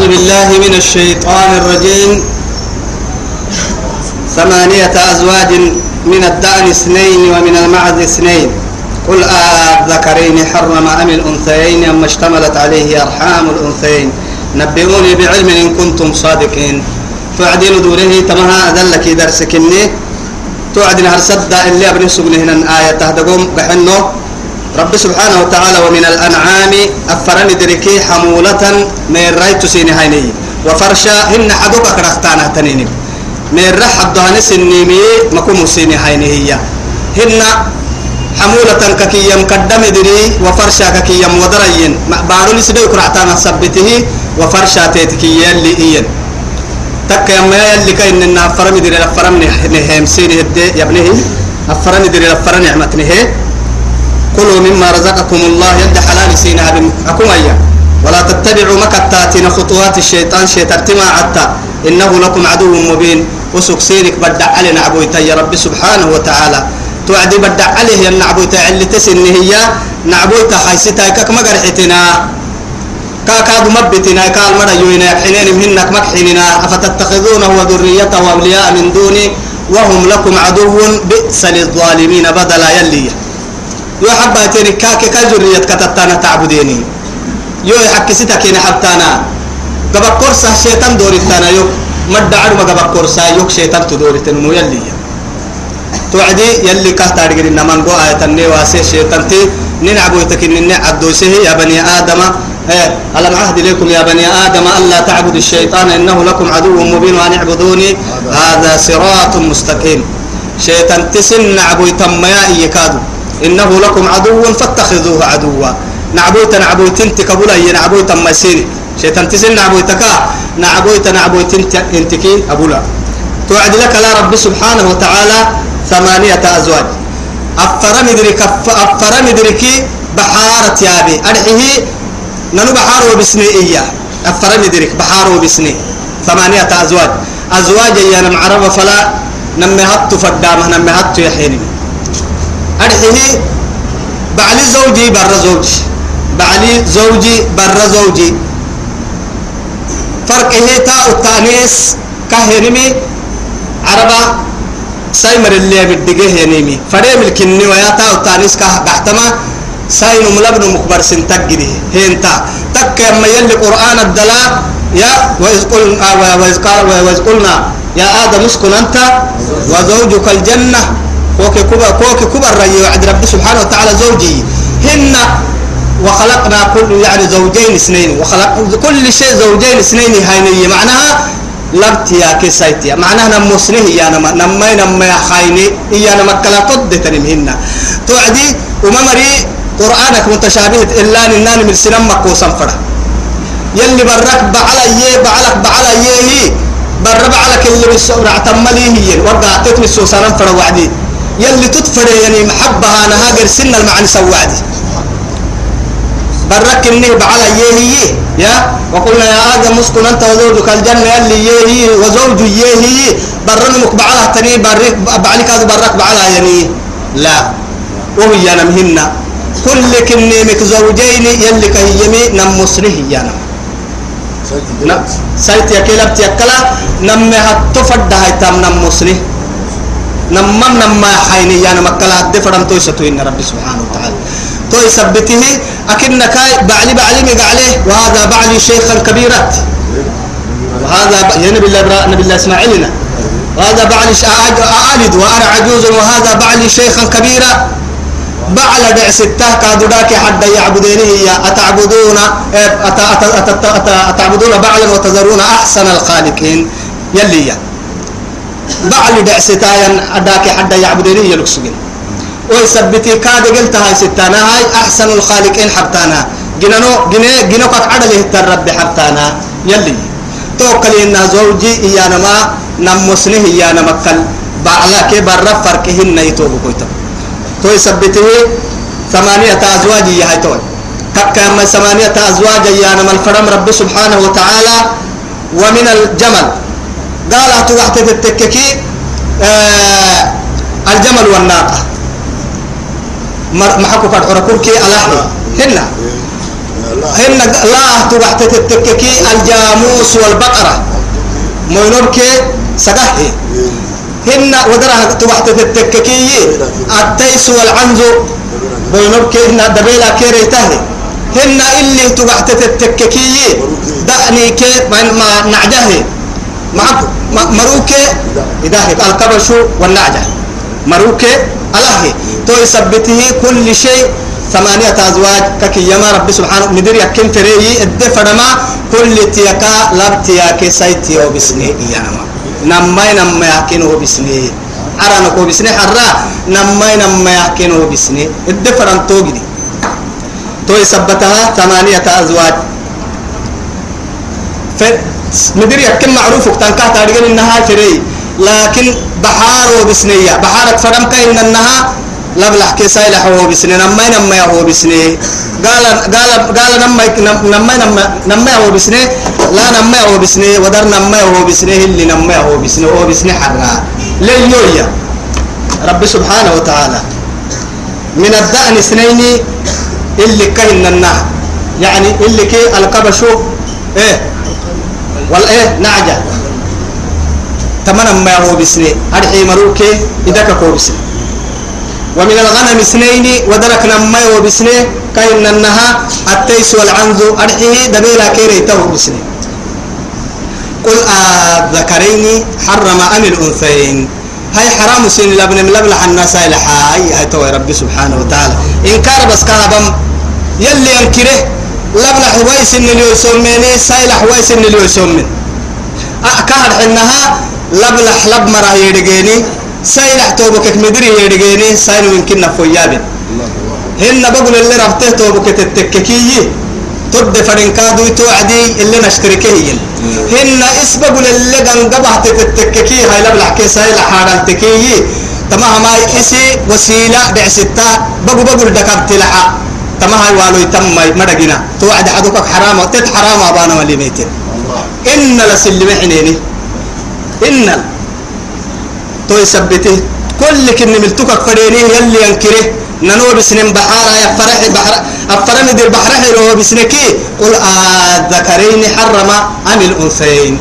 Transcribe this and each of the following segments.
أعوذ بالله من الشيطان الرجيم. ثمانية أزواج من الدأن اثنين ومن المعز اثنين. قل الذكرين حرم أم الأنثيين أم اشتملت عليه أرحام الأنثيين. نبئوني بعلم إن كنتم صادقين. تعدين دوره تمها أدلك درسكني تعدين هرسد اللي أبني هنا آية تهدقوم بحنه رب سبحانه وتعالى ومن الأنعام أفرني دركي حمولة من رأيت سيني هيني وفرشا هن حدوك كرختانا تنيني. من رح الدهن سنيمي مكوم سيني هيني هي هن حمولة ككي مقدم دري وفرشا ككي ودرين بارو نسبة كرعتانا سبته وفرشا تيتكي يلي إين تك يما يلي كاين إن أفرم دري أفرم نهم سيني هدي يبنيه أفرم دري أفرم نعمتني هي كلوا مما رزقكم الله يد حلال سينها بكم أيا. ولا تتبعوا مكتاتين خطوات الشيطان شيطان عتا إنه لكم عدو مبين. وسك سينك بدع علينا عبويتا يا رب سبحانه وتعالى. توعدي بدع عليه يا نعبويتا اللي تسن هي نعبويتا حيستا كك مقرحتنا كاكاد مبتنا قال مرة يوينا حنين منك مكحننا أفتتخذونه وذريته أولياء من دوني. وهم لكم عدو بئس للظالمين بدلا يلي. يو حبا تيني كاكي كجرية كتتانا تعبديني. يو يحكي ستك هنا حبتانا. قبا كورسا شيطان دورتانا يو مدى عرما قبا كورسا. يو شيطان تدورتنا مو يلي. توعدي يلي كهتا رجل إنما نقول آية النواسي شيطان تي. ننعبو يتكن نعبدو سيه يا بني آدم. إيه ألم عهد إليكم يا بني آدم ألا تعبدوا الشيطان؟ إنه لكم عدو مبين وأن اعبدوني. هذا صراط مستقيم. شيطان تسن نعبو يتميا إيكادو إنه لكم عدو فاتخذوه عدوا. نعبوت نعبوت انت كبولا هي نعبوت ما سيري شيطان تسن نعبوتك. نعبوت نعبوت انت انتكي أبولا. توعد لك لا رب سبحانه وتعالى ثمانية أزواج. أفرم درك أفرم درك بحارة يابي. أرحيه ننو بحار وبسني إياه. أفرم درك بحار وبسني. ثمانية أزواج. أزواج يا نم عرب فلا نمهت فدامه نمهت يحيني. أرحيه بعلي زوجي بر زوجي بعلي زوجي بر زوجي. فرق هي تاء التانيس كهرمي عربة سايمر اللي بدقه ينيمي فريم الكني ويا تاء التانيس كه بحتما ساين ملبن مخبر سنتجري هنتا تك يما يلي قرآن الدلاء يا وإذ قلنا وإذ قلنا يا آدم اسكن أنت وزوجك الجنة. كوكي كبر كوكي كبر رأي وعد رب سبحانه وتعالى زوجي. هن وخلقنا كل يعني زوجين اثنين. وخلق كل شيء زوجين اثنين هاينية معناها لبت يا كسيتيا معناها نمسنه يا نما نما نما خايني. يا نما كلا قد تنمهن توعدي وممري قرآنك متشابه إلا ننان من سنم مكوسا فرا يلي برك بعلى يه بعلك بعلى يه بر بعلك اللي بالسؤال اعتملي هي. ورقع تتمي السوسان فرا وعدي. يلي تدفر يعني محبها أنا هاجر سن المعنى سوادي برك إني بعلى يهي يا؟ وقلنا يا آدم اسكن أنت وزوجك الجنة يلي يهي وزوج يهي برن مقبعلها تني برك بعلك هذا برك بعلى يعني لا. وهي أنا مهن كل كني مك زوجين يلي كهيمي نم مصره يانا سايت يا كلاب تيكلا نم هتفرد هاي تام نم مصره نمم نما حيني يعني مكلا هدي فرم توي ستو إن ربي سبحانه وتعالى. توي سبته أكنك بعلي بعلي مقعليه وهذا بعلي شيخا كبيرات. وهذا يا نبي الله نبي الله إسماعيلنا. وهذا بعلي أعالد وأنا عجوز وهذا بعلي شيخا كبيرا بعل دع ستة كادوداك حد يعبدينه يا أتعبدون أتعبدون بعلا وتذرون أحسن الخالقين. يلي يا. بعل دعستايا أداك حدا يعبدني يلقسجن ويثبتي كاد قلت هاي ستانا هاي أحسن الخالقين حبتانا. جنانو جنا جنو كك عدله الرب حبتانا. يلي. توكل إن زوجي إيانا ما نمسنه إيانا مكل. بعلك برا فرقهن يتوب كويتو تو يثبته ثمانية أزواج هاي توي. كك ثمانية أزواج إيانا من فرم رب سبحانه وتعالى ومن الجمل. قال تحت التككي آه الجمل والناقة. محكو قد عركوكي ألاحي هنا هن. لا تبحت تتككي الجاموس والبقرة. مولوك سقه هن ودرها تبحت تتككي التيس والعنزو بينوك هن دبيلا كيريته هن اللي تبحت تتككي دعني كي ما نعجه مع مروك إذا القبش والنعجة. مروك الله تو يثبته كل شيء. ثمانية أزواج كي يما رب سبحانه ندير يكن تري الدفر ما كل تيكا لب تياكي سيتي أو بسني إياما. نمي نمي يكنه بسني أرانا كو بسني حرا. نمي نمي يكنه بسني الدفر أن توجدي تو يثبتها ثمانية أزواج. ندير يكن معروف وقتان كاتا إنها تري لكن بحار وبسنية. بحارك فرم كاين إنها لبلح كي سايلح هو بسني نما نما هو بسني قال قال قال نما نما نما نما هو بسني لا نما هو بسني ودر نما هو بسني اللي نما هو بسني هو بسني حرا. ليويا رب سبحانه وتعالى. من الدأن اثنين اللي كهن النها يعني اللي كي القبشو. إيه؟ والايه نعجة تمنا ما هو بسني أرحي مروكي إذا كو بسني ومن الغنم اثنين ودركنا ما هو بسني كاين النها التيس والعنز أرحيه دبيلا كيري تو بسني قل الذكرين حرم أم الأنثيين هاي حرام سين لبن من لبلح الناس هاي لحاي هاي تو ربي سبحانه وتعالى إن كان بس كابم يلي ينكره لبلح ويس اللي يسميني سايلح ويس اللي يسمين أكاد حنها لبلح لب مرا يدقيني سايلح توبك مدري يدقيني سايل يمكن فويابين هن بقول اللي رفته توبك تتككي تد فرن كادو توعدي اللي نشتركه هن إس بقول اللي قنقبه تتككي هاي لبلح كي سايلح حارل تكي تمام ما إسي وسيلة بعستا بقول بقول دكبت تما هاي والو يتم مدقنا توعد حدوك حرام تت حرام أبانا ولي ميتين. إن لسلم حنيني إن. تو يثبته كل كن ملتك فريني يلي ينكره ننو بسنين بحارة يفرح بحر أفرم دير بحر حلو بسنكي. قل الذكرين حرم أم الأنثيين.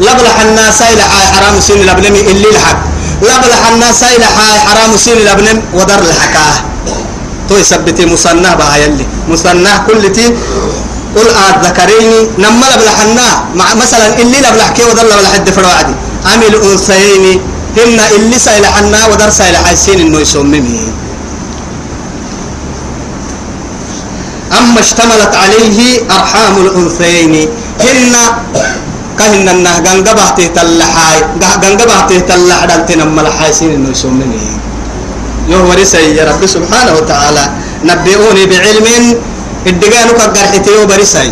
لبلح الناس إلى حرام سين لبنمي اللي لحق لبلح الناس إلى حرام سين لبنم ودر الحكاة. تو يثبتي مصنع بها يلي. مصنع كل تي قل الذكرين نما لبلحنا. مع مثلا اللي لبلح ودر لبلح الدفر وعدي أم الأنثيين هن اللي سيلحنا ودر سيلحسين إنه يسممه أما اشتملت عليه أرحام الأنثيين. هن كهن النه غنغبه تتلحاي غنغبه تتلح دلتنا ملحاسين إنه يسممه ورسي يا رب سبحانه وتعالى. نبئوني بعلم الدقانك قرحتي وبرسي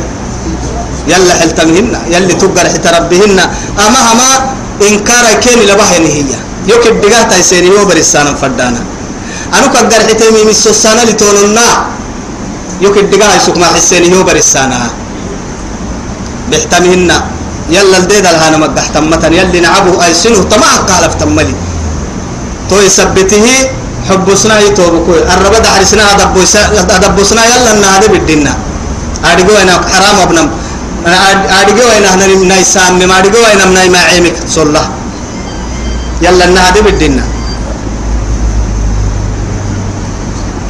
يلا حلتمهن يلي تقرح ربهن. أما أما إنكار كين لبهن هي. يوك الدقاه تيسيني وبرسانا فدانا أنا كقرحتي من السوسانا لتوننا. يوك الدقاه يسوك ما حسيني وبرسانا بيحتمهن. يلا الديد الهانا مقحتمتن يلي نعبه أي سنه طمع قال فتملي تو يثبته حبسنا يتوبكو الربا دحرسنا أدبسنا يلا نهاد بدنا أدقوا أنا حرام أبنم. أدقوا أنا هنا نايسام ما أدقوا أنا من ما عيمك صلى. يلا نهاد بدنا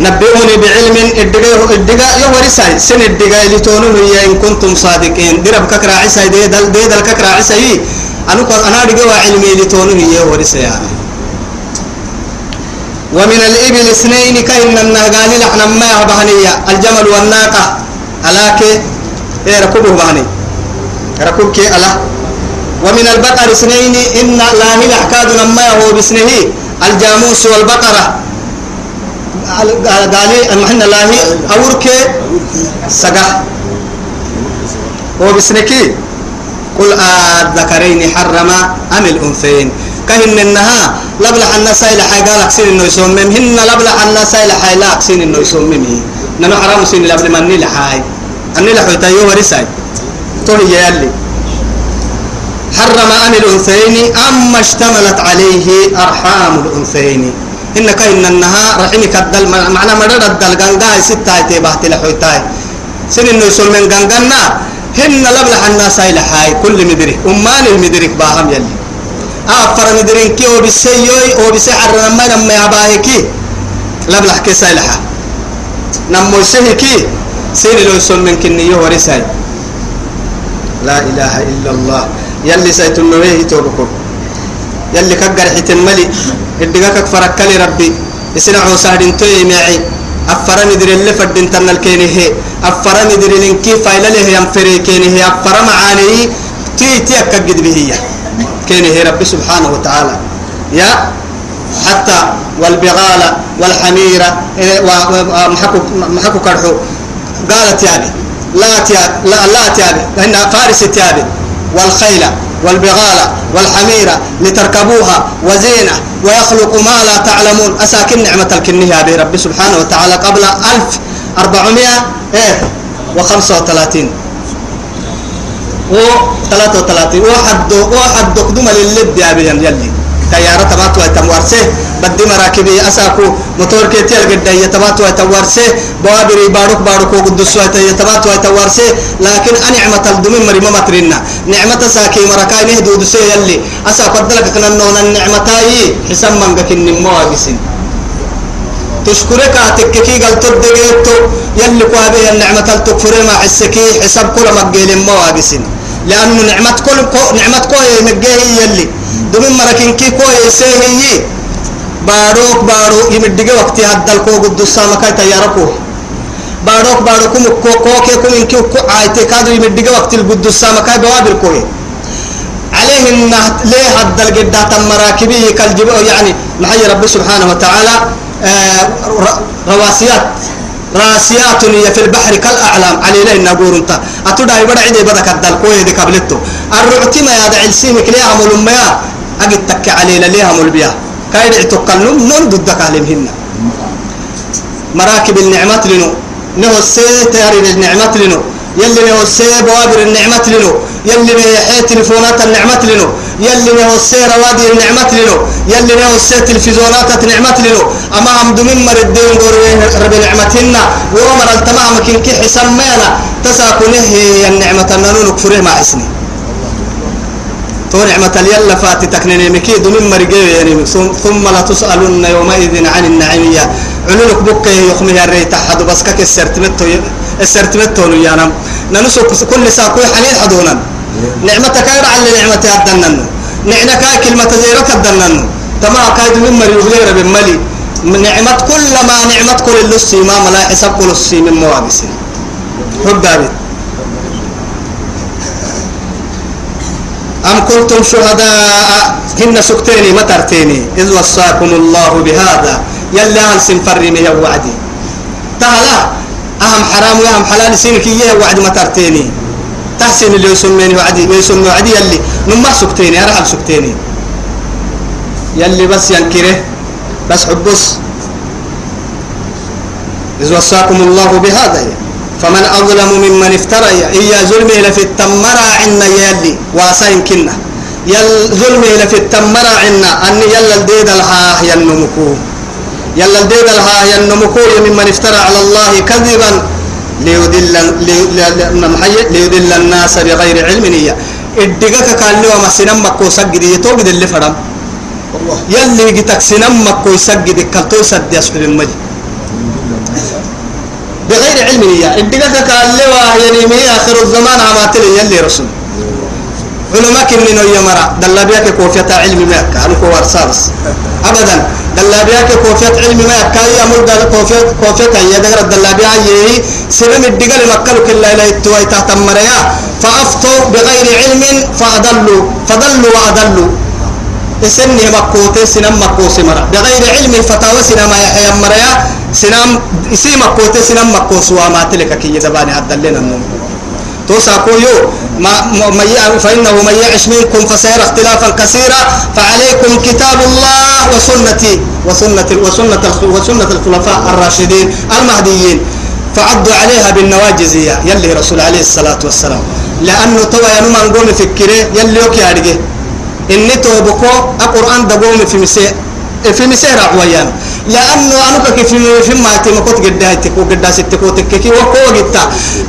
نبئوني بعلم الدقاء الدقاء يورساي سن الدقاء اللي تونون هي إن كنتم صادقين. درب ككرا عيسى دي دل دي دل ككرا عيسى أنا أنا دقاء علمي اللي تونون هي ورساي. يعني ومن الإبل اثنين كأن النهجان لحنا ما بهنية الجمل والناقة. ألاك؟ إيه ركوبه بهني. ركوب ألا. ومن البقر اثنين إن لا هي أحكاد ما هو بسنه الجاموس والبقرة. قال محن الله أورك؟ سجا هو بسنكي قل الذكرين حرم أم الأنثيين. كهن النها لبلح الناس إلى حاجة لكسين إنه يسمم. هن لبلح الناس إلى حاجة لكسين إنه يسمم. نحن حرام سين لبل من نيل حاي النيل حوي تيو ورساي. توني يالي حرم أم الأنثيين أما اشتملت عليه أرحام الأنثيين. إن كهن النها رحمك الدل معنى مرد الدل. قنقاي ستة تبعت لحوي تاي. سن إنه يسول من غنغنا. هن لبلح الناس إلى حاي كل مدرك. أمان المدرك باهم يلي. أفر مدرين كي وبسيوي وبسحر لما لما يباهكي لبلح كيسا إلى حاي نمو سهكي سين لو يسول من كنية ورساي لا إله إلا الله. يلي سيتنويه توبكم يلي كجر حيت الملي الدقاك فرك لي ربي. يسنع سهدين توي معي أفرم يدري اللي فدين تنا الكيني هي. أفرم يدري لنكي فايلة له ينفري كيني هي. أفرم معاني تي تي أكجد به هي. كيني هي ربي سبحانه وتعالى. يا حتى والبغال والحميرة ومحكو محكو كرحو. قالت يعني لا تياب لا لا تيابي لأنها فارس تيابي. والخيل والبغال والحميرة لتركبوها وزينة ويخلق ما لا تعلمون. أساكن نعمة الكنية به رب سبحانه وتعالى قبل ألف أربعمائة إيه وخمسة وثلاثين. و 33 واحد واحد دقدم للد يا بيان يلي. تيارة تبات ويتمورسه بدي مراكبي أساكو. موتور كيتي الجد يتبات ويتمورسه بوابري بارك بارك وقدس يتبات ويتمورسه لكن أنعمة الدم مري ما مترنا نعمة ساكي مركاي نهدو دسي يلي. أساكو دلك كنا نون النعمة هي حسام من بكن مواجسين تشكرك تككي قال تدقيتو يلي قابه النعمة التكفر ما حسكي حساب كل مجيل مواجسين لأنه نعمة كل نعمة كوي مجيه يلي. دمين مركين كي كوي سيهي. باروك بارو يمدقى وقتي هدى الكو قد السامكاي تياركو. باروك بارو كم كو كو كي كم إنكي كو عايتي كادو يمدقى وقت القد السامكاي بوابر كوي. عليه إن ليه هدى القدة تم مراكبي كالجبو يعني محي رب سبحانه وتعالى آه رواسيات. راسيات هي في البحر كالأعلام. علي لين نقول انت. أتودا يبدا عيدي بدك الدل كوي دي قبلته الرعتي ما يدع السيمك ليها مول ما أجد تك علي ليها مول بيا. كايد تقلم نون ضدك عليهن مراكب النعمات لنو. نهو السيت ياري النعمات لنو. يلي نهو السيت بوابر النعمات لنو. يلي نهو حي تلفونات النعمات لنو. يلي نهو السيت روادي النعمات لنو. يلي نهو السيت تلفزيونات النعمات لنو. أما هم دمين مردين قروين رب نعمتنا. ومر التمام كن كي حسمينا تساكنه النعمة النانون كفره مع اسني تو نعمة يلا فاتي تكنيني مكي دمين مرقيه يعني. ثم لا تسألن يومئذ عن النعيمية. علولك بك يخمي الريت حد بس كك السرتمتو السرتمتو نيانا ننسو كل ساكوي حنين حدونا نعمتك كاير على نعمة الدنن نعنك كلمة زيرك الدنن تما كايد من مري وغير بملي نعمة كل ما نعمة كل اللسي ما ملا حساب كل السي من موابس. حب دابت أم كنتم شهداء؟ هن سكتيني مترتيني إذ وصاكم الله بهذا. يلا أنسن فرمي يا وعدي. تعالى أهم حرام وأهم حلال سينك إياه وعد مترتيني تحسن اللي يسميني وعدي ويسمي وعدي يلي نما سكتيني أرحل سكتيني. يلي بس ينكره بس حبس إذ وصاكم الله بهذا. فمن أظلم ممن افترى. إيا ظلمه لفي التمرة عنا يلي واسين كنا يل ظلمه لفي التمرة عنا أن يلا الديد الها ينمكو يلا الديد الها ينمكو ممن افترى على الله كذبا. ليدل ليدل الناس بغير علم نية. الدقاك قال له ما سنم مكو سجد يتوقد اللي فرم. يلي جتك سنم مكو يسجد كالتو سد يسحب المجد. بغير علم نية. الدقاك قال له يعني مي آخر الزمان عماتل يلي رسول. علماء كمنو يمرا دلا بيك كوفية علم ما كان كوار سابس أبدا. دلا بيك كوفية علم ما كاي أمر دل كوفية كوفية هي دقر دلا بيا يهي. سلم الدقل مكلو كلا إلى التوي تحت مريا. فأفتوا بغير علم فأضلوا فضلوا وأضلوا إسني مكوتة سنم مكوس مرا. بغير علم فتاوى سنم يحيى مريا. سنم إسي مكوتة سنم مكوس وما تلك كي يدباني هدلنا النوم. توساكو يو ما ما فإنه من يعش منكم فسيرى اختلافا كثيرا فعليكم كتاب الله وسنتي وسنة وسنة وسنة الخلفاء الراشدين المهديين. فعدوا عليها بالنواجز يلي رسول عليه الصلاة والسلام. لأنه توا ينوم نقوم فكره يلي يوكي أرجع إني توبكو القرآن دقوم في مسيح في مسيح رعويان لأنه أنا كيف في ما تمكوت قدايتك وقدا ستكوتك كي وكو جتا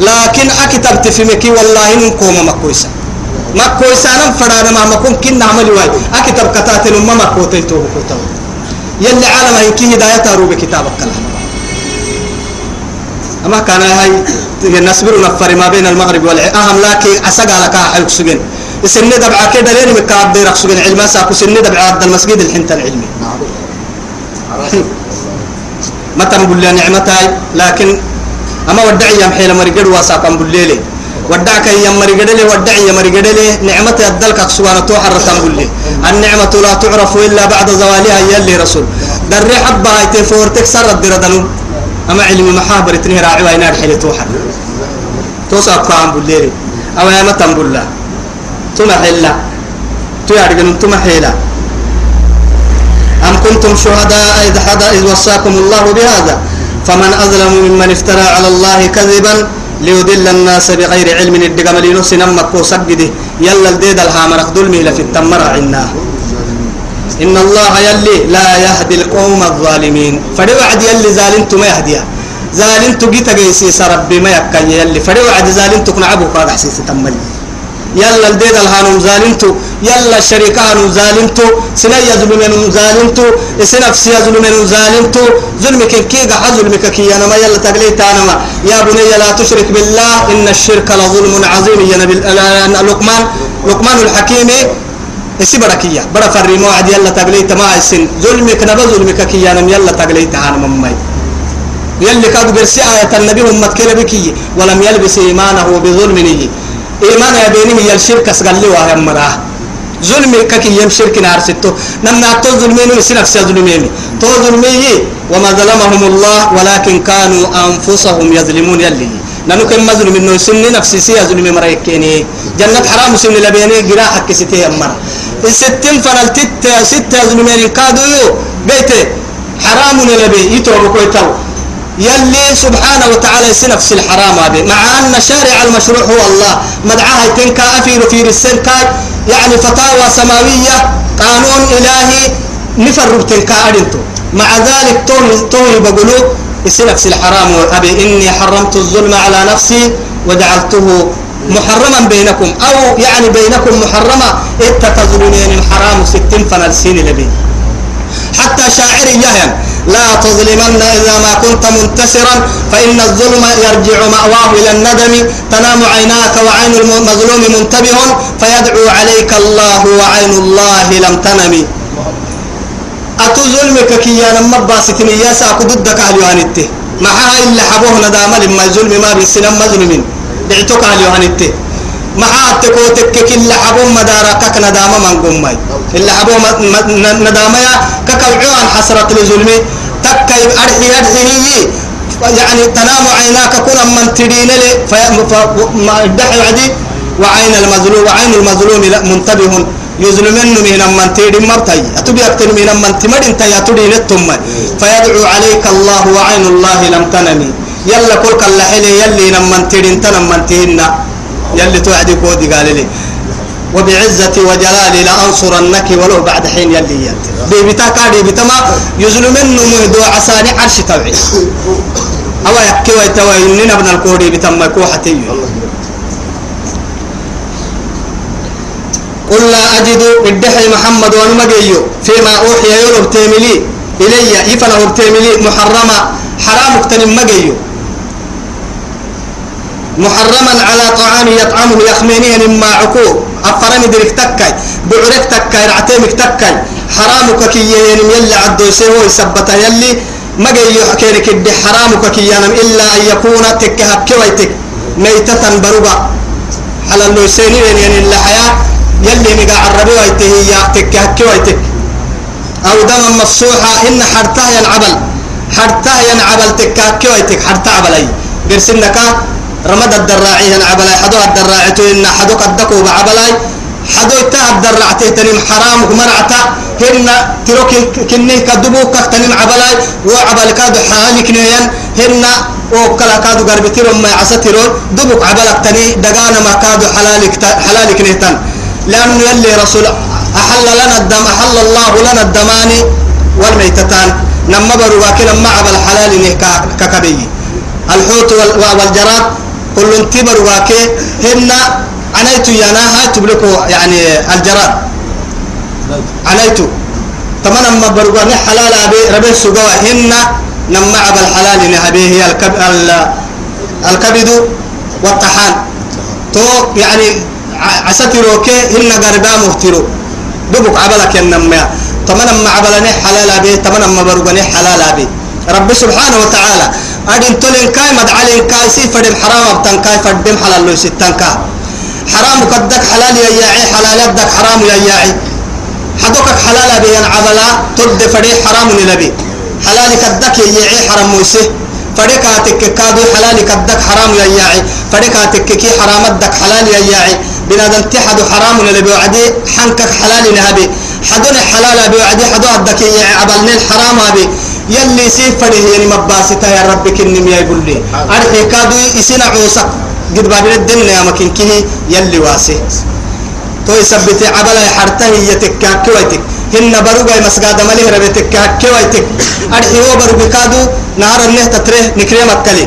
لكن أكتب تفهمكي والله نكوم مكويسا مكويسا أنا فرانا ما مكون كنا عمل واي. أكتب كتاتل ما مكوتل تو بكوتو يلي عالم هيكي هداية روب كتابك كلام أما كان هاي نصبر نفر ما بين المغرب والعشاء أهم لكن أسقى لك حيك سجن. السنة دبعة كده لين مكاب ديرك سجن. علما ساكو سنة دبعة المسجد الحنت العلمي ما تنقول لها نعمتاي لكن أما ودعي يم حيل مريقد واساقا بليلي. ودعك يم مريقد لي ودعي يم مريقد لي نعمتي أدلك سوانا توحر تنقول لي النعمة لا تعرف إلا بعد زوالها يلي رسول. در حبها يتفورتك سرد دردنو أما علم محابر تنهي راعي وينار حيل توحر. توصف فهم بليلي. أو يا حلا تو يعرفون تما حلا أم كنتم شهداء إذ حدا إذ وصاكم الله بهذا. فمن أظلم ممن افترى على الله كذبا ليضل الناس بغير علم. الدقم لنفس نمك وسجده. يلا الديد الهامر ظلمه لفي التمر عناه إن الله يلي لا يهدي القوم الظالمين. فدي وعد يلي ظالمت ما يهديها ظالمت جيت جيسي ربي ما يكن يلي. فدي وعد ظالمت كنعبو قاد حسيس تملي. يلا الديد الهانم ظالمتو يلا الشركة هانم ظالمتو سنا يظلمن ظالمتو سنا في يظلمن ظالمتو ظلمك كيغا ظلمك كي أنا ما يلا تقليت ما يا بني لا تشرك بالله إن الشرك لظلم عظيم. يا نبي لقمان لقمان الحكيم اسبركية برا فريمو عد يلا تقليت ما السن ظلمك نبا ظلمك كي أنا يلا تقليت أنا ممي يلي كادو برسي آية النبي هم متكلم بكي ولم يلبس إيمانه بظلم نيه إيمان هي الشرك سقلي وهي مراه ظلم ككي يم شرك نار ستو. نمنا تو ظلمين وسنك ظلمين تو ظلمي وما ظلمهم الله ولكن كانوا أنفسهم يظلمون يلي. نانو كم مظلوم إنه سن نفسي سي ظلم مريكيني جنة حرام سن لبيني جراحك كستي أمر الستين فنالتت ستة ظلمين كادو يو بيته حرام لبي يتوب كويتو يلي سبحانه وتعالى سنفس الحرام هذا مع أن شارع المشروع هو الله. مدعاها تنكا أفير في السنكا يعني فتاوى سماوية قانون إلهي نفرب تنكا أرنتو مع ذلك توهي بقولوا سنفس الحرام أبي إني حرمت الظلم على نفسي وجعلته محرما بينكم. أو يعني بينكم محرما اتتظلمين الحرام ستين فنالسين لبي. حتى شاعر يهن لا تظلمن إذا ما كنت منتصرا فإن الظلم يرجع مأواه إلى الندم. تنام عيناك وعين المظلوم منتبه فيدعو عليك الله وعين الله لم تنم. أتظلمك كي أنا مباستني يا ساكو ضدك أهل يوانته معها إلا حبوه ندام لما الظلم ما بالسنم مظلمين. دعتك أهل يوانته معها تكوتك كل حبو مداركك ندام من قمي. إلا حبو ندام يا ككوعان حسرة لظلمي. تكي أرحي أرحي يعني تنام عيناك كنا من تدين لي. فدحي عدي. وعين المظلوم وعين المظلوم منتبه. يظلمن من من تدين مرتي. أتبي أكتر من من تمر انت يا تدين التم فيدعو عليك الله وعين الله لم تنمي. يلا كل كل حلي يلي نمن تدين تنم من تهنا يلي توعدي كودي قال لي وبعزتي وجلالي لأنصرنك ولو بعد حين يلي ينت بيبتا كاري بتما يظلمن مهدو عساني عرش توعي. أو يحكي ويتوى إننا ابن الكوري بتما كوحتي قل لا أجد الدحي محمد ونمجيو فيما أوحي يولو تيملي إلي يفنه تيملي محرمة حرام اكتنم مجيو محرما على طعام يطعمه يخمينيه مما عكو أفرني درك تكاي بعرك تكاي رعتيمك تكاي. حرامك كي يلي عدو سيهو يثبت يلي ما جاي يحكيلك الدي حرامك كي ينم إلا أن يكون تك هكويتك ميتة بربا على اللي سيني يعني اللي حياة يلي مقا عربي ويته هي تك هكويتك أو دم مفسوحة إن حرتها ينعبل. حرتها ينعبل تك هكويتك حرتها عبلي. قرسنك رمد الدراعي عبلاي حدو الدراعي إن حدو قدكو بعبلاي حدو إتا الدراعتي تنم حرام مرعتا هن تروك كني كدبو كتنم عبلاي وعبل كادو حالك نيان هن وكلا كادو غربتيرو ما عساتيرو دبوك عبلك تني دقانا ما كادو حلالك حلالك نيتان لأنه يلي رسول أحل لنا الدم أحل الله لنا الدمان والميتتان. نما برواك نما عبل حلال ككبي. الحوت والجراد كل انتبر واكي هن عنيت يانا هاي تبلكو يعني الجراد عنيت تمام ما برغاني حلال أبي ربي سوغا هن نما عبل حلال نهبي هي الكب الكبد والطحان تو يعني عساتروكي هن غربا مفترو دبك عبلك النما تمام ما عبلني حلال أبي تمام ما برغاني حلال أبي. رب سبحانه وتعالى أدين تولين كاي مدعلين كاي سي فدم حرام أبتن كاي فدم حلال لو ستن كا. حرام كدك حلال يا ياعي حلال يدك حرام يا ياعي حدوكك حلال أبي عبلا تد فدي حرام نلبي حلال كدك يا ياعي حرام موسي فدكاتك كادو حلال كدك حرام يا ياعي فدكاتك كي حرام دك حلال يا ياعي بنادم تحدو حرام نلبي وعدي حنكك حلال نهبي حدون حلال أبي وعدي حدو أدك يا عبلنين حرام أبي. يلي سيف فده يعني مباسطة يا رب كنم يا يقول لي. أرحي كادو يسنا عوسك قد بابل الدين يا مكين كيه يلي واسي. تو يثبت عبلا حرته يتكا كويتك. هن بروغا مسجد مليه ربتك كويتك. أرحي هو بروغ كادو نهار النه تتره نكريم أكلي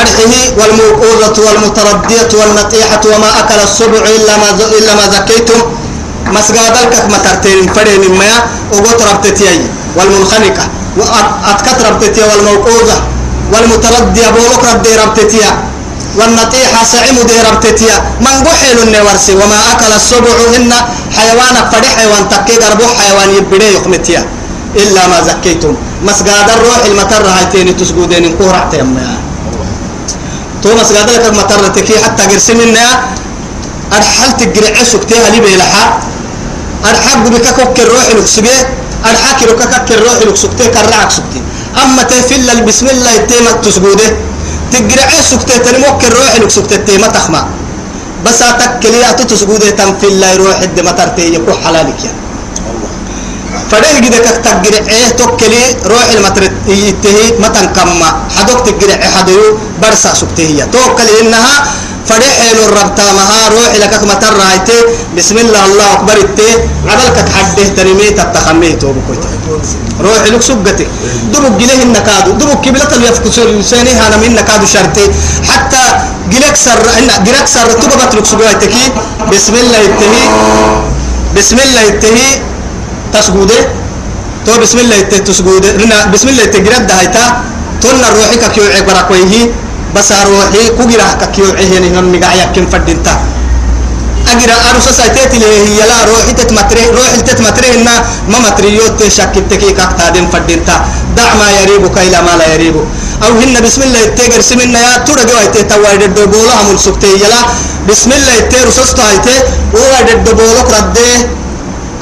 أرحيه والموقوذة والمتردية والنطيحة وما أكل السبع إلا ما إلا ما زكيتم مسجد الكك مترتين فرين ما وقت ربتتي والمنخنقة وأتكت ربتتيا والموقوذة والمتردية بولوك ردي ربتتيا والنطيحة سعيم دي ربتتيا من قحل النورسي وما أكل السبع هن حيوان فري حيوان تكي قربو حيوان يبدي يخمتيا. إلا ما زكيتم. مسجد الروح المتر هايتين تسجودين انقور اعتيما تو مسجد لك المتر تكي حتى قرسي منا أرحل تقرع سكتيها لي بيلحا أرحب بك كوك الروح لكسجي الحاكي لك كك الروح لك سكتي كرعك سكتي. أما تفل بسم الله التيمة تسجوده تقرع سكتي تنموك الروح لك سكتي التيمة تخمى بس أتكلي أتو تسجوده تنفل الله روح الدم ترتي يكون حلالك يا. فده كده كتقرع إيه توكلي روح المترت يتهي متن كما. حدوك تقرع حدو برسا سكتي هي. توكلي إنها فريحين الرب تامها روح لك متر رايته بسم الله الله أكبر التي عملك حده ترمي تتخميه توبكويت روح لك سبقتك دبك جليه النكادو. دبك كبلة اليفكسور الإنساني هذا من نكادو شرطي حتى جلك سر جلك سر تبقى لك سبقتك بسم الله التهي بسم الله التهي تسجوده تو بسم الله التهي تسجوده بسم الله التهي ده هيتا تون روحك كيو عبرك ويهي بس روحي كوجرا كيو عهني هم مقايا كم فدنتا أجرا أروس سايتات اللي هي لا روحي تتمتري روحي تتمتري إن ما متريوت شك تكي كاك تادم فدنتا دع ما يريبك إلى ما لا يريبك أو هن بسم الله يتجر سمنا يا تورا جوا يتتوارد الدبولة هم السكتي يلا. بسم الله يتير سوستا يتي وارد الدبولة كرده.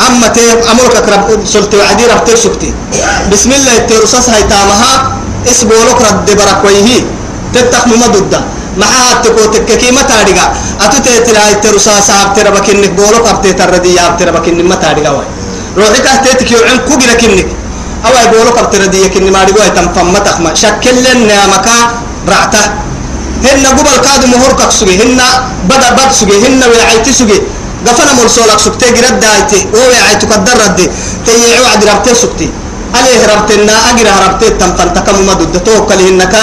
أما تي أمرك كرب سلطة وعدي ربتي سكتي. بسم الله يتير سوستا هيتامها اسبولك رد بركويه تتخم مدودة معها تكو تككي ما تاريغا أتو تيتلا يترسا ساب ترى بكنك بولو قبتي تردي ياب ترى بكنك ما تاريغا واي. روحي كهتيتك يوعن كوغي لكنك أو يقولوا قبتي ردي يكني. ما ريغو تنفم متخما شكل لنا مكا رعته هن قبل كادو مهورك سوغي. هن بدا بد سوغي. هن وعيتي سوغي. قفنا مرسولك سوكتي جرد دايتي ووعيتو قدر ردي. تيعو عد ربتي سوكتي عليه ربتنا أجر ربتي تنفن تكم مدود. توكل هنك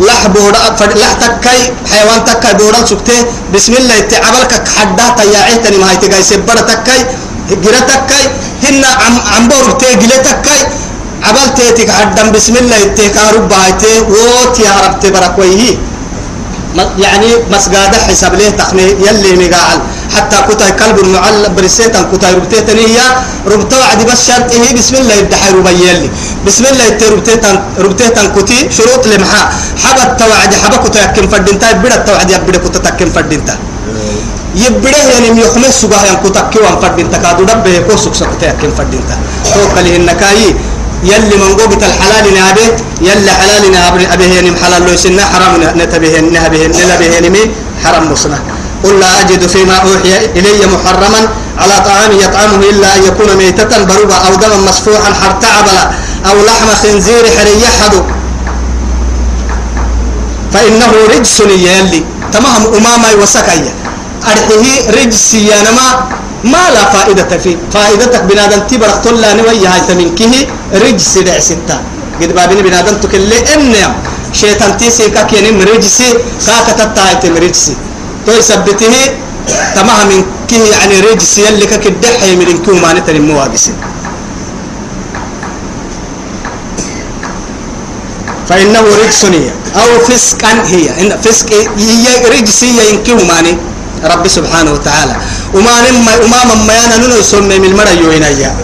لح بورا لح تكاي حيوان تكاي بورا سكته بسم الله تعبلك حدا تياعي تاني ما هي تجاي سبرة تكاي جرا تكاي هنا عم عم بور تيجي تكاي. عبل تيتك حدا بسم الله تكارب بايته ووت يا رب تبارك ويه يعني مسجد حساب له تخمي؟ يلي مقاعل حتى كتاي كلب المعلم برسيتا كتاي ربتيتني هي ربطة وعد بس شرط هي بسم الله يدحي ربيلي بسم الله يتي ربتيتا ربتيتا كتي شروط لمحا. حبت توعد حبا كتا يكن فردينتا يبدا توعد يبدا كتا تكن فردينتا يبدا يعني يخمس سوغا ين كتا كيوان فردينتا كادو دبه يكو سوك سوك تكن فردينتا تو كلي النكاي يلي من قوبة الحلال نابه يلي حلال نابه أبيه يعني حلال لو سنة حرام نتبه نهبه نلبه يعني حرام مصنع قل لا أجد فيما أوحي إلي محرما على طعام يطعمه إلا أن يكون ميتة بربا أو دما مسفوحا حتى عبلا أو لحم خنزير حري فإنه رجس يلي. تمام أماما وسكايا. أرحيه رجس ينما ما لا فائدة فيه فائدتك بنادم تبرك تلا نوي هاي تمنكه رجس دع ستة قد بابين بنادم تكلي إنيا شيطان تيسي كاكيني مريجسي كاكا تتايت مريجسي تو يثبته تمام من كي يعني ريجسي يلي كاكدحي من كيو ما نتني مواقسي. فإنه رجس أو فسقا هي. إن فسق هي رجس هي ينكو ماني رب سبحانه وتعالى. وما نما وما ما يانا ننو يسمى من المرة يوين أيام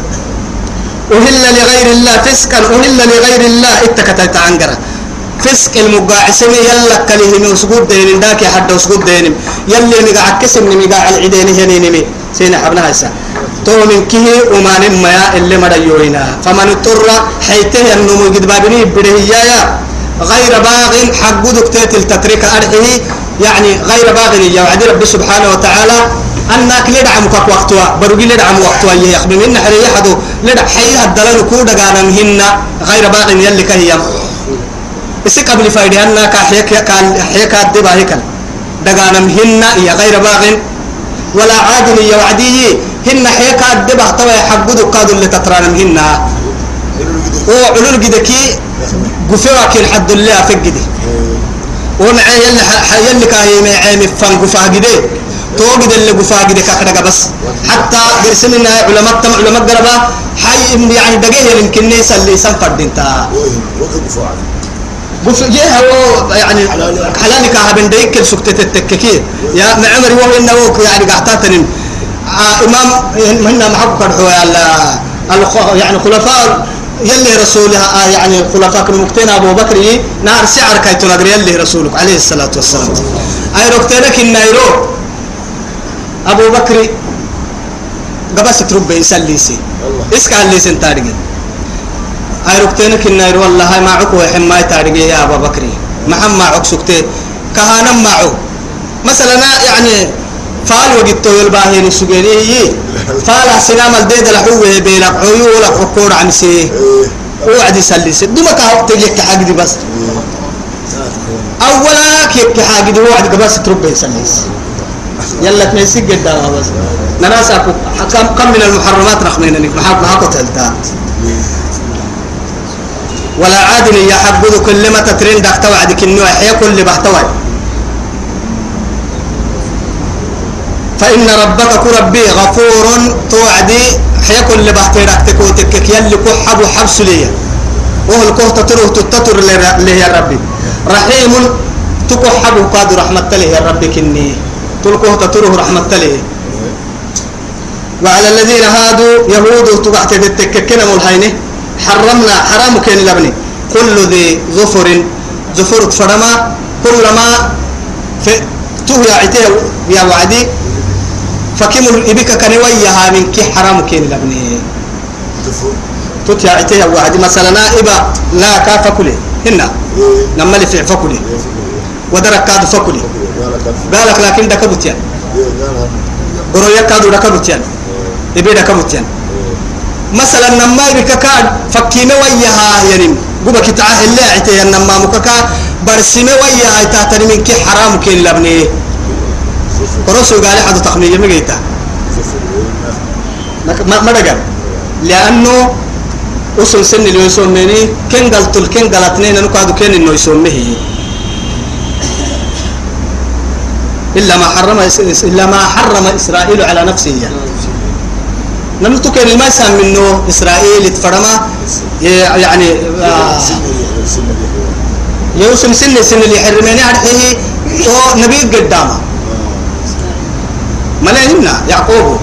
أهل لغير الله فسقا. أهل لغير الله. إتكتت عنقرة فسق المقاعسين يلا كليه من سقود دين داك حد سقود دين يلي مقاع كسم مقاع العدين هني نمي سين حبنا هسا تو من كه وما نما اللي مر يوينا فمن اضطر حيته النمو قد بابني بدهيا غير باغ حق دكتات التترك أرحه يعني غير باغ يا وعد رب سبحانه وتعالى أنك لدعمك وقتها بروجي لدعم وقتها يا أخي من حري يحدو لدع حي الدلال كودا قانا مهنا غير باغ يلي كهيا بس قبل فايدة أنك حيك كان حيك الدبا هيك دقانا مهنا يا غير باغ ولا عادل يا وعدي. هن حيك الدبا طوى حق دكاد اللي تترانا مهنا هو علول جدكي قفوا كل حد الله فقدي ومعي يلي يلي كاهي معي فان قفا جدي توجد اللي قفا جدي كاكدا بس. حتى برسمنا علماء تم علماء قربا. حي يعني دقيه يمكن نيسا اللي سنفر دينتا قف جيه هو يعني حلالي كاها بن ديك سكتة التككي يا معمر هو إنه يعني قاعدتن آه إمام منا محقق هو يعني خلفاء يلي رسولها آه يعني خلفاء المكتين أبو بكر نار سعر كي تنقر يلي رسولك عليه الصلاة والسلام. أي ركتينك النايرو أبو بكر قبس تربي إنسان ليسي إسكا ليسي تارجي أي ركتينك النايرو والله ما عكو حماي تارجي يا أبو بكر محمد ما عك سكتي كهانا معه مثلا يعني فال وقت يلباهي نسجيني هي فال سنام الديد لحوه بيلك عيو لك حكور عن سي وعد يسلي دوما كهو تجيك حاجة دي بس أولا كيك حاجة دي وعد بس تربي يسلي يلا تنسيك قدامها بس ناس أكو كم من المحرمات رخمين إنك محب محب تلتا ولا عادل يحبذ كل ما تترين دكتور وعدك إنه يحيى كل بحتوي فإن ربك كربي غفور توعدي حيكون اللي بحتيرك تكوتك يلي كحب وحبس ليا. وهو الكهتة تروه تتطر لي يا ربي. رحيم تكحب وقاد رحمة له يا ربي كني. تلكهتة تروه رحمة له وعلى الذين هادوا يهود تبعت التككنا ملهينه حرمنا حرام كين لبني كل ذي ظفر ظفر فرما كلما في تهيا عتيه يا وعدي. فكم الإبكة كان وياها من كي حرام لبني تتيا عتيه وعدي. مثلا إبا لا كاف كله هنا. اللي في فكله ودرك كاد فكله بالك لكن دكبتيان. برو يكادو دكبتيان. إبي دكبتيان. مثلا نما إبكة كاد فكيمة وياها يعني قبك تعاه الله عتيه نما مككا. برسمة وياها تاتني من كي حرام كين لبني كروسو قال حد تخمية مجيتا ما دقل لأنه أصل سن اللي يسميني كن قلت الكن قلتني أنا كادو كن إنه يسميه إلا ما حرم إلا ما حرم إسرائيل على نفسه. يعني نمتو كان ما يسمى منه إسرائيل اتفرما؟ يعني يوسم سن سن اللي حرمني عرفه نبي قدامه. ملاهمنا يعقوب.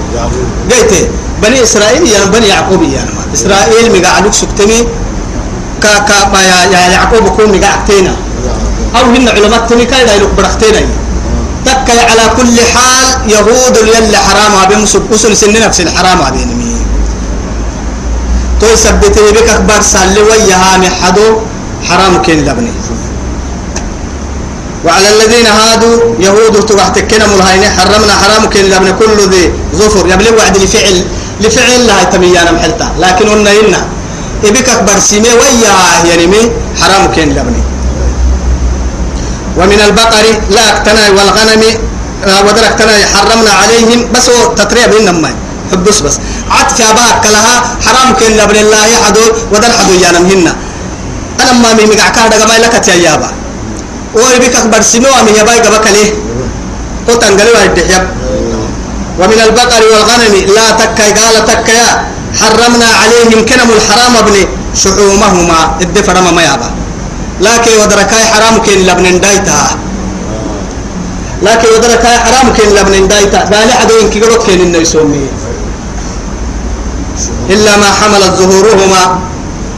قلت بني إسرائيل يا بني يعقوب يا ما إسرائيل مقعدك سكتمي كا كا يا يعقوب كون مقعدتنا أو هن علماء تمي كايدا يلوك برختنا تك على كل حال يهود يلي حرام بمسك أسل سن نفس الحرام مي. تو سبتي بك أكبر سالي وياها محدو حرام كين لبني. وعلى الذين هادوا يهود تبعت كنا ملهين حرمنا حرام كن لابن كل ذي ظفر يبلغ وعد لفعل لفعل لا تميانا محلتا. لكن قلنا إنا. إبك أكبر سيمي ويا ينمي حرام كن لابن ومن البقر لا اقتنى والغنم ودر اقتنى حرمنا عليهم. بس هو تطريب إنما حبس بس. عطف أباك لها حرام كن لابن الله حدو ودر حدو يانم هنا. أنا ما مي مقع كهذا ما لك تيابا ويبيك أكبر سمو ومي يباي قبك ليه؟ قطن قالوا الدحيب ومن البقر والغنم لا تكا قال تكا حرمنا عليهم كنم الحرام ابن شحومهما الدفر ما يابا لكن ودركاي حرام كين لبن دايتها لكن ودركاي حرام كين لبن دايتها قال عدوين كي قلت كين إنه يسومي. إلا ما حملت ظهورهما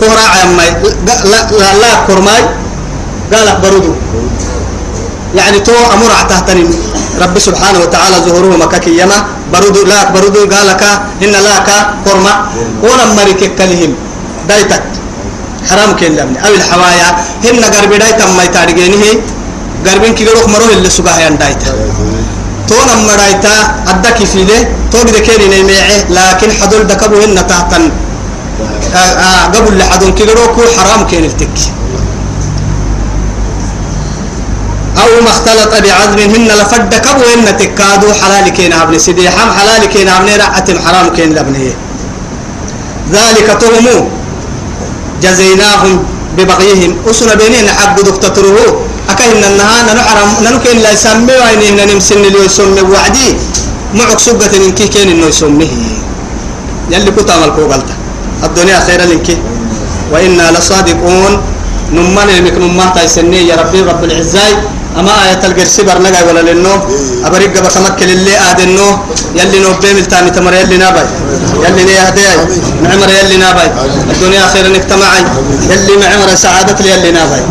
كهرا عمي. لا لا لا كرماي. قال برودو يعني تو أمر تحتني رب سبحانه وتعالى ظهورهما ككيما. برودو لا برودو قال لك إن لاك كرما ولما مريك كلهم. دايتك. حرام كين لبني أو الحوايا. هن قرب دايتا ما يتارجينه قربين كي قروك مروه اللي سباه دايتا تو نما دايتا أدك في له تو بدك نيمعه لكن حدول دكبو هن تحتن قبل لحدون كي قروك حرام كين التك. أو ما اختلط بعظم هن لفد كبو هن تكادو حلال كين ابن سيدي حم حلال كين ابن رعتم حرام كين لبنيه ذلك تهمو. جزيناهم ببغيهم أسنا بينين عبد دكتوره أكاين النهار نحرم ننكين لا يسمي وين نمسن اللي يسمي وعدي. معك سبة من كي كين إنه يسميه يلي كنت عمل قلت الدنيا خير لك. وإنا لصادقون. نمان المك نمان تايسني يا ربي رب العزة أما آية القرسي برنجا ولا لنو أبريق بسمك اللي آدنو يلي نو بيمل تاني تمر يلي نابي يلي ني هدي معمر يلي نابي الدنيا خير نجتمعي يلي معمر سعادة يلي نابي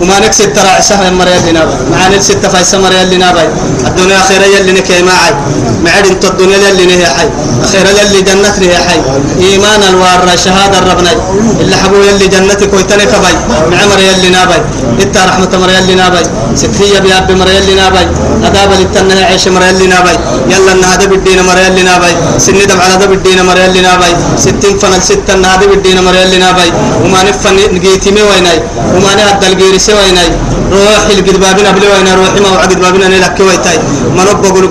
وما نكسد ترى عساه مر يلي نابي مع نكسد تفايس مر يلي نابي الدنيا خير يلي نكي معي معد انت الدنيا يلي نهي حي خير يلي جنة نهي حي إيمان الوار شهادة ربنا. اللي حبو يلي جنتي كويتني كبي معمر يلي نابي انت رحمة مر يلي نابي ستية بياب مر يلي نابي أداب للتنه عيش مر يلي نابي يلا النهاد بالدين مر يلي نابي سني دم على دب الدين مر يلي نابي ستين فنل ستة النهاد بالدين مر يلي نابي وما نفن نجيتي مي ويناي. وما نهد الجيرس ويناي روح الجدبابنا بلي ويناي روحي ما وعد بابنا نلك ويتاي ما نبغى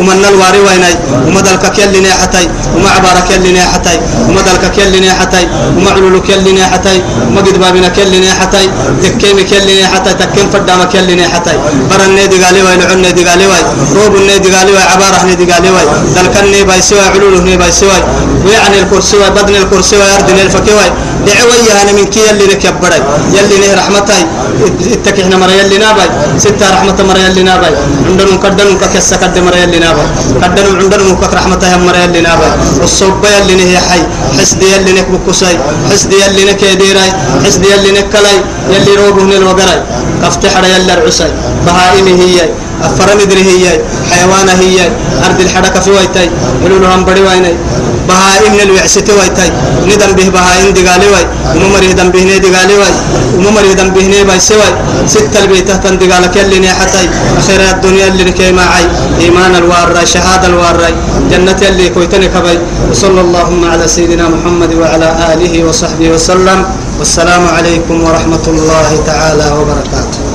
وما نلواري ويناي. وما دلك كيل نيحتاي وما عبارك كيل نيحتاي وما دلك كيل نيحتاي وما علول كيل نيحتاي وما جدبابنا كيل نيحتاي تكيم كيل نيحتاي تكيم فدام كيل نيحتاي برا النادي قالي وين عن النادي قالي وين روب النادي قالي وين عبارة النادي قالي وين دلك الني باي سوى علول الني باي سوى. ويعني الكرسي بدن الكرسي ويردن الفكوي دعوية أنا من كي يلي لك يبري يلي رحمتي اتكحنا مرة يلي نابي ستة رحمة مرة يلي نابي عندنا كدن ككسة كد مرة يلي نابي كدن عندنا كك رحمتها مرة يلي نابي والصوب يلي نه حي. حسد يلي نك بكسي حسد يلي نك يديراي حسد يلي نك كلاي. يلي روبه من الوقراي. كفتح يلي العسي بهائمه هي. أفرم دري هي حيوان هي أرض الحركة في ويتاي ولولو هم بدي ويناي بهائم الوعسة ويتاي ندم به بهائم دقالي وي وممر يدم به دقالي وي وممر يدم به باي سوي ست البيت تحت دقالك اللي نحتاي أخير الدنيا اللي نكي معي إيمان الوارة شهادة الوارة جنة اللي كويتني كبي وصلى اللهم على سيدنا محمد وعلى آله وصحبه وسلم والسلام عليكم ورحمة الله تعالى وبركاته.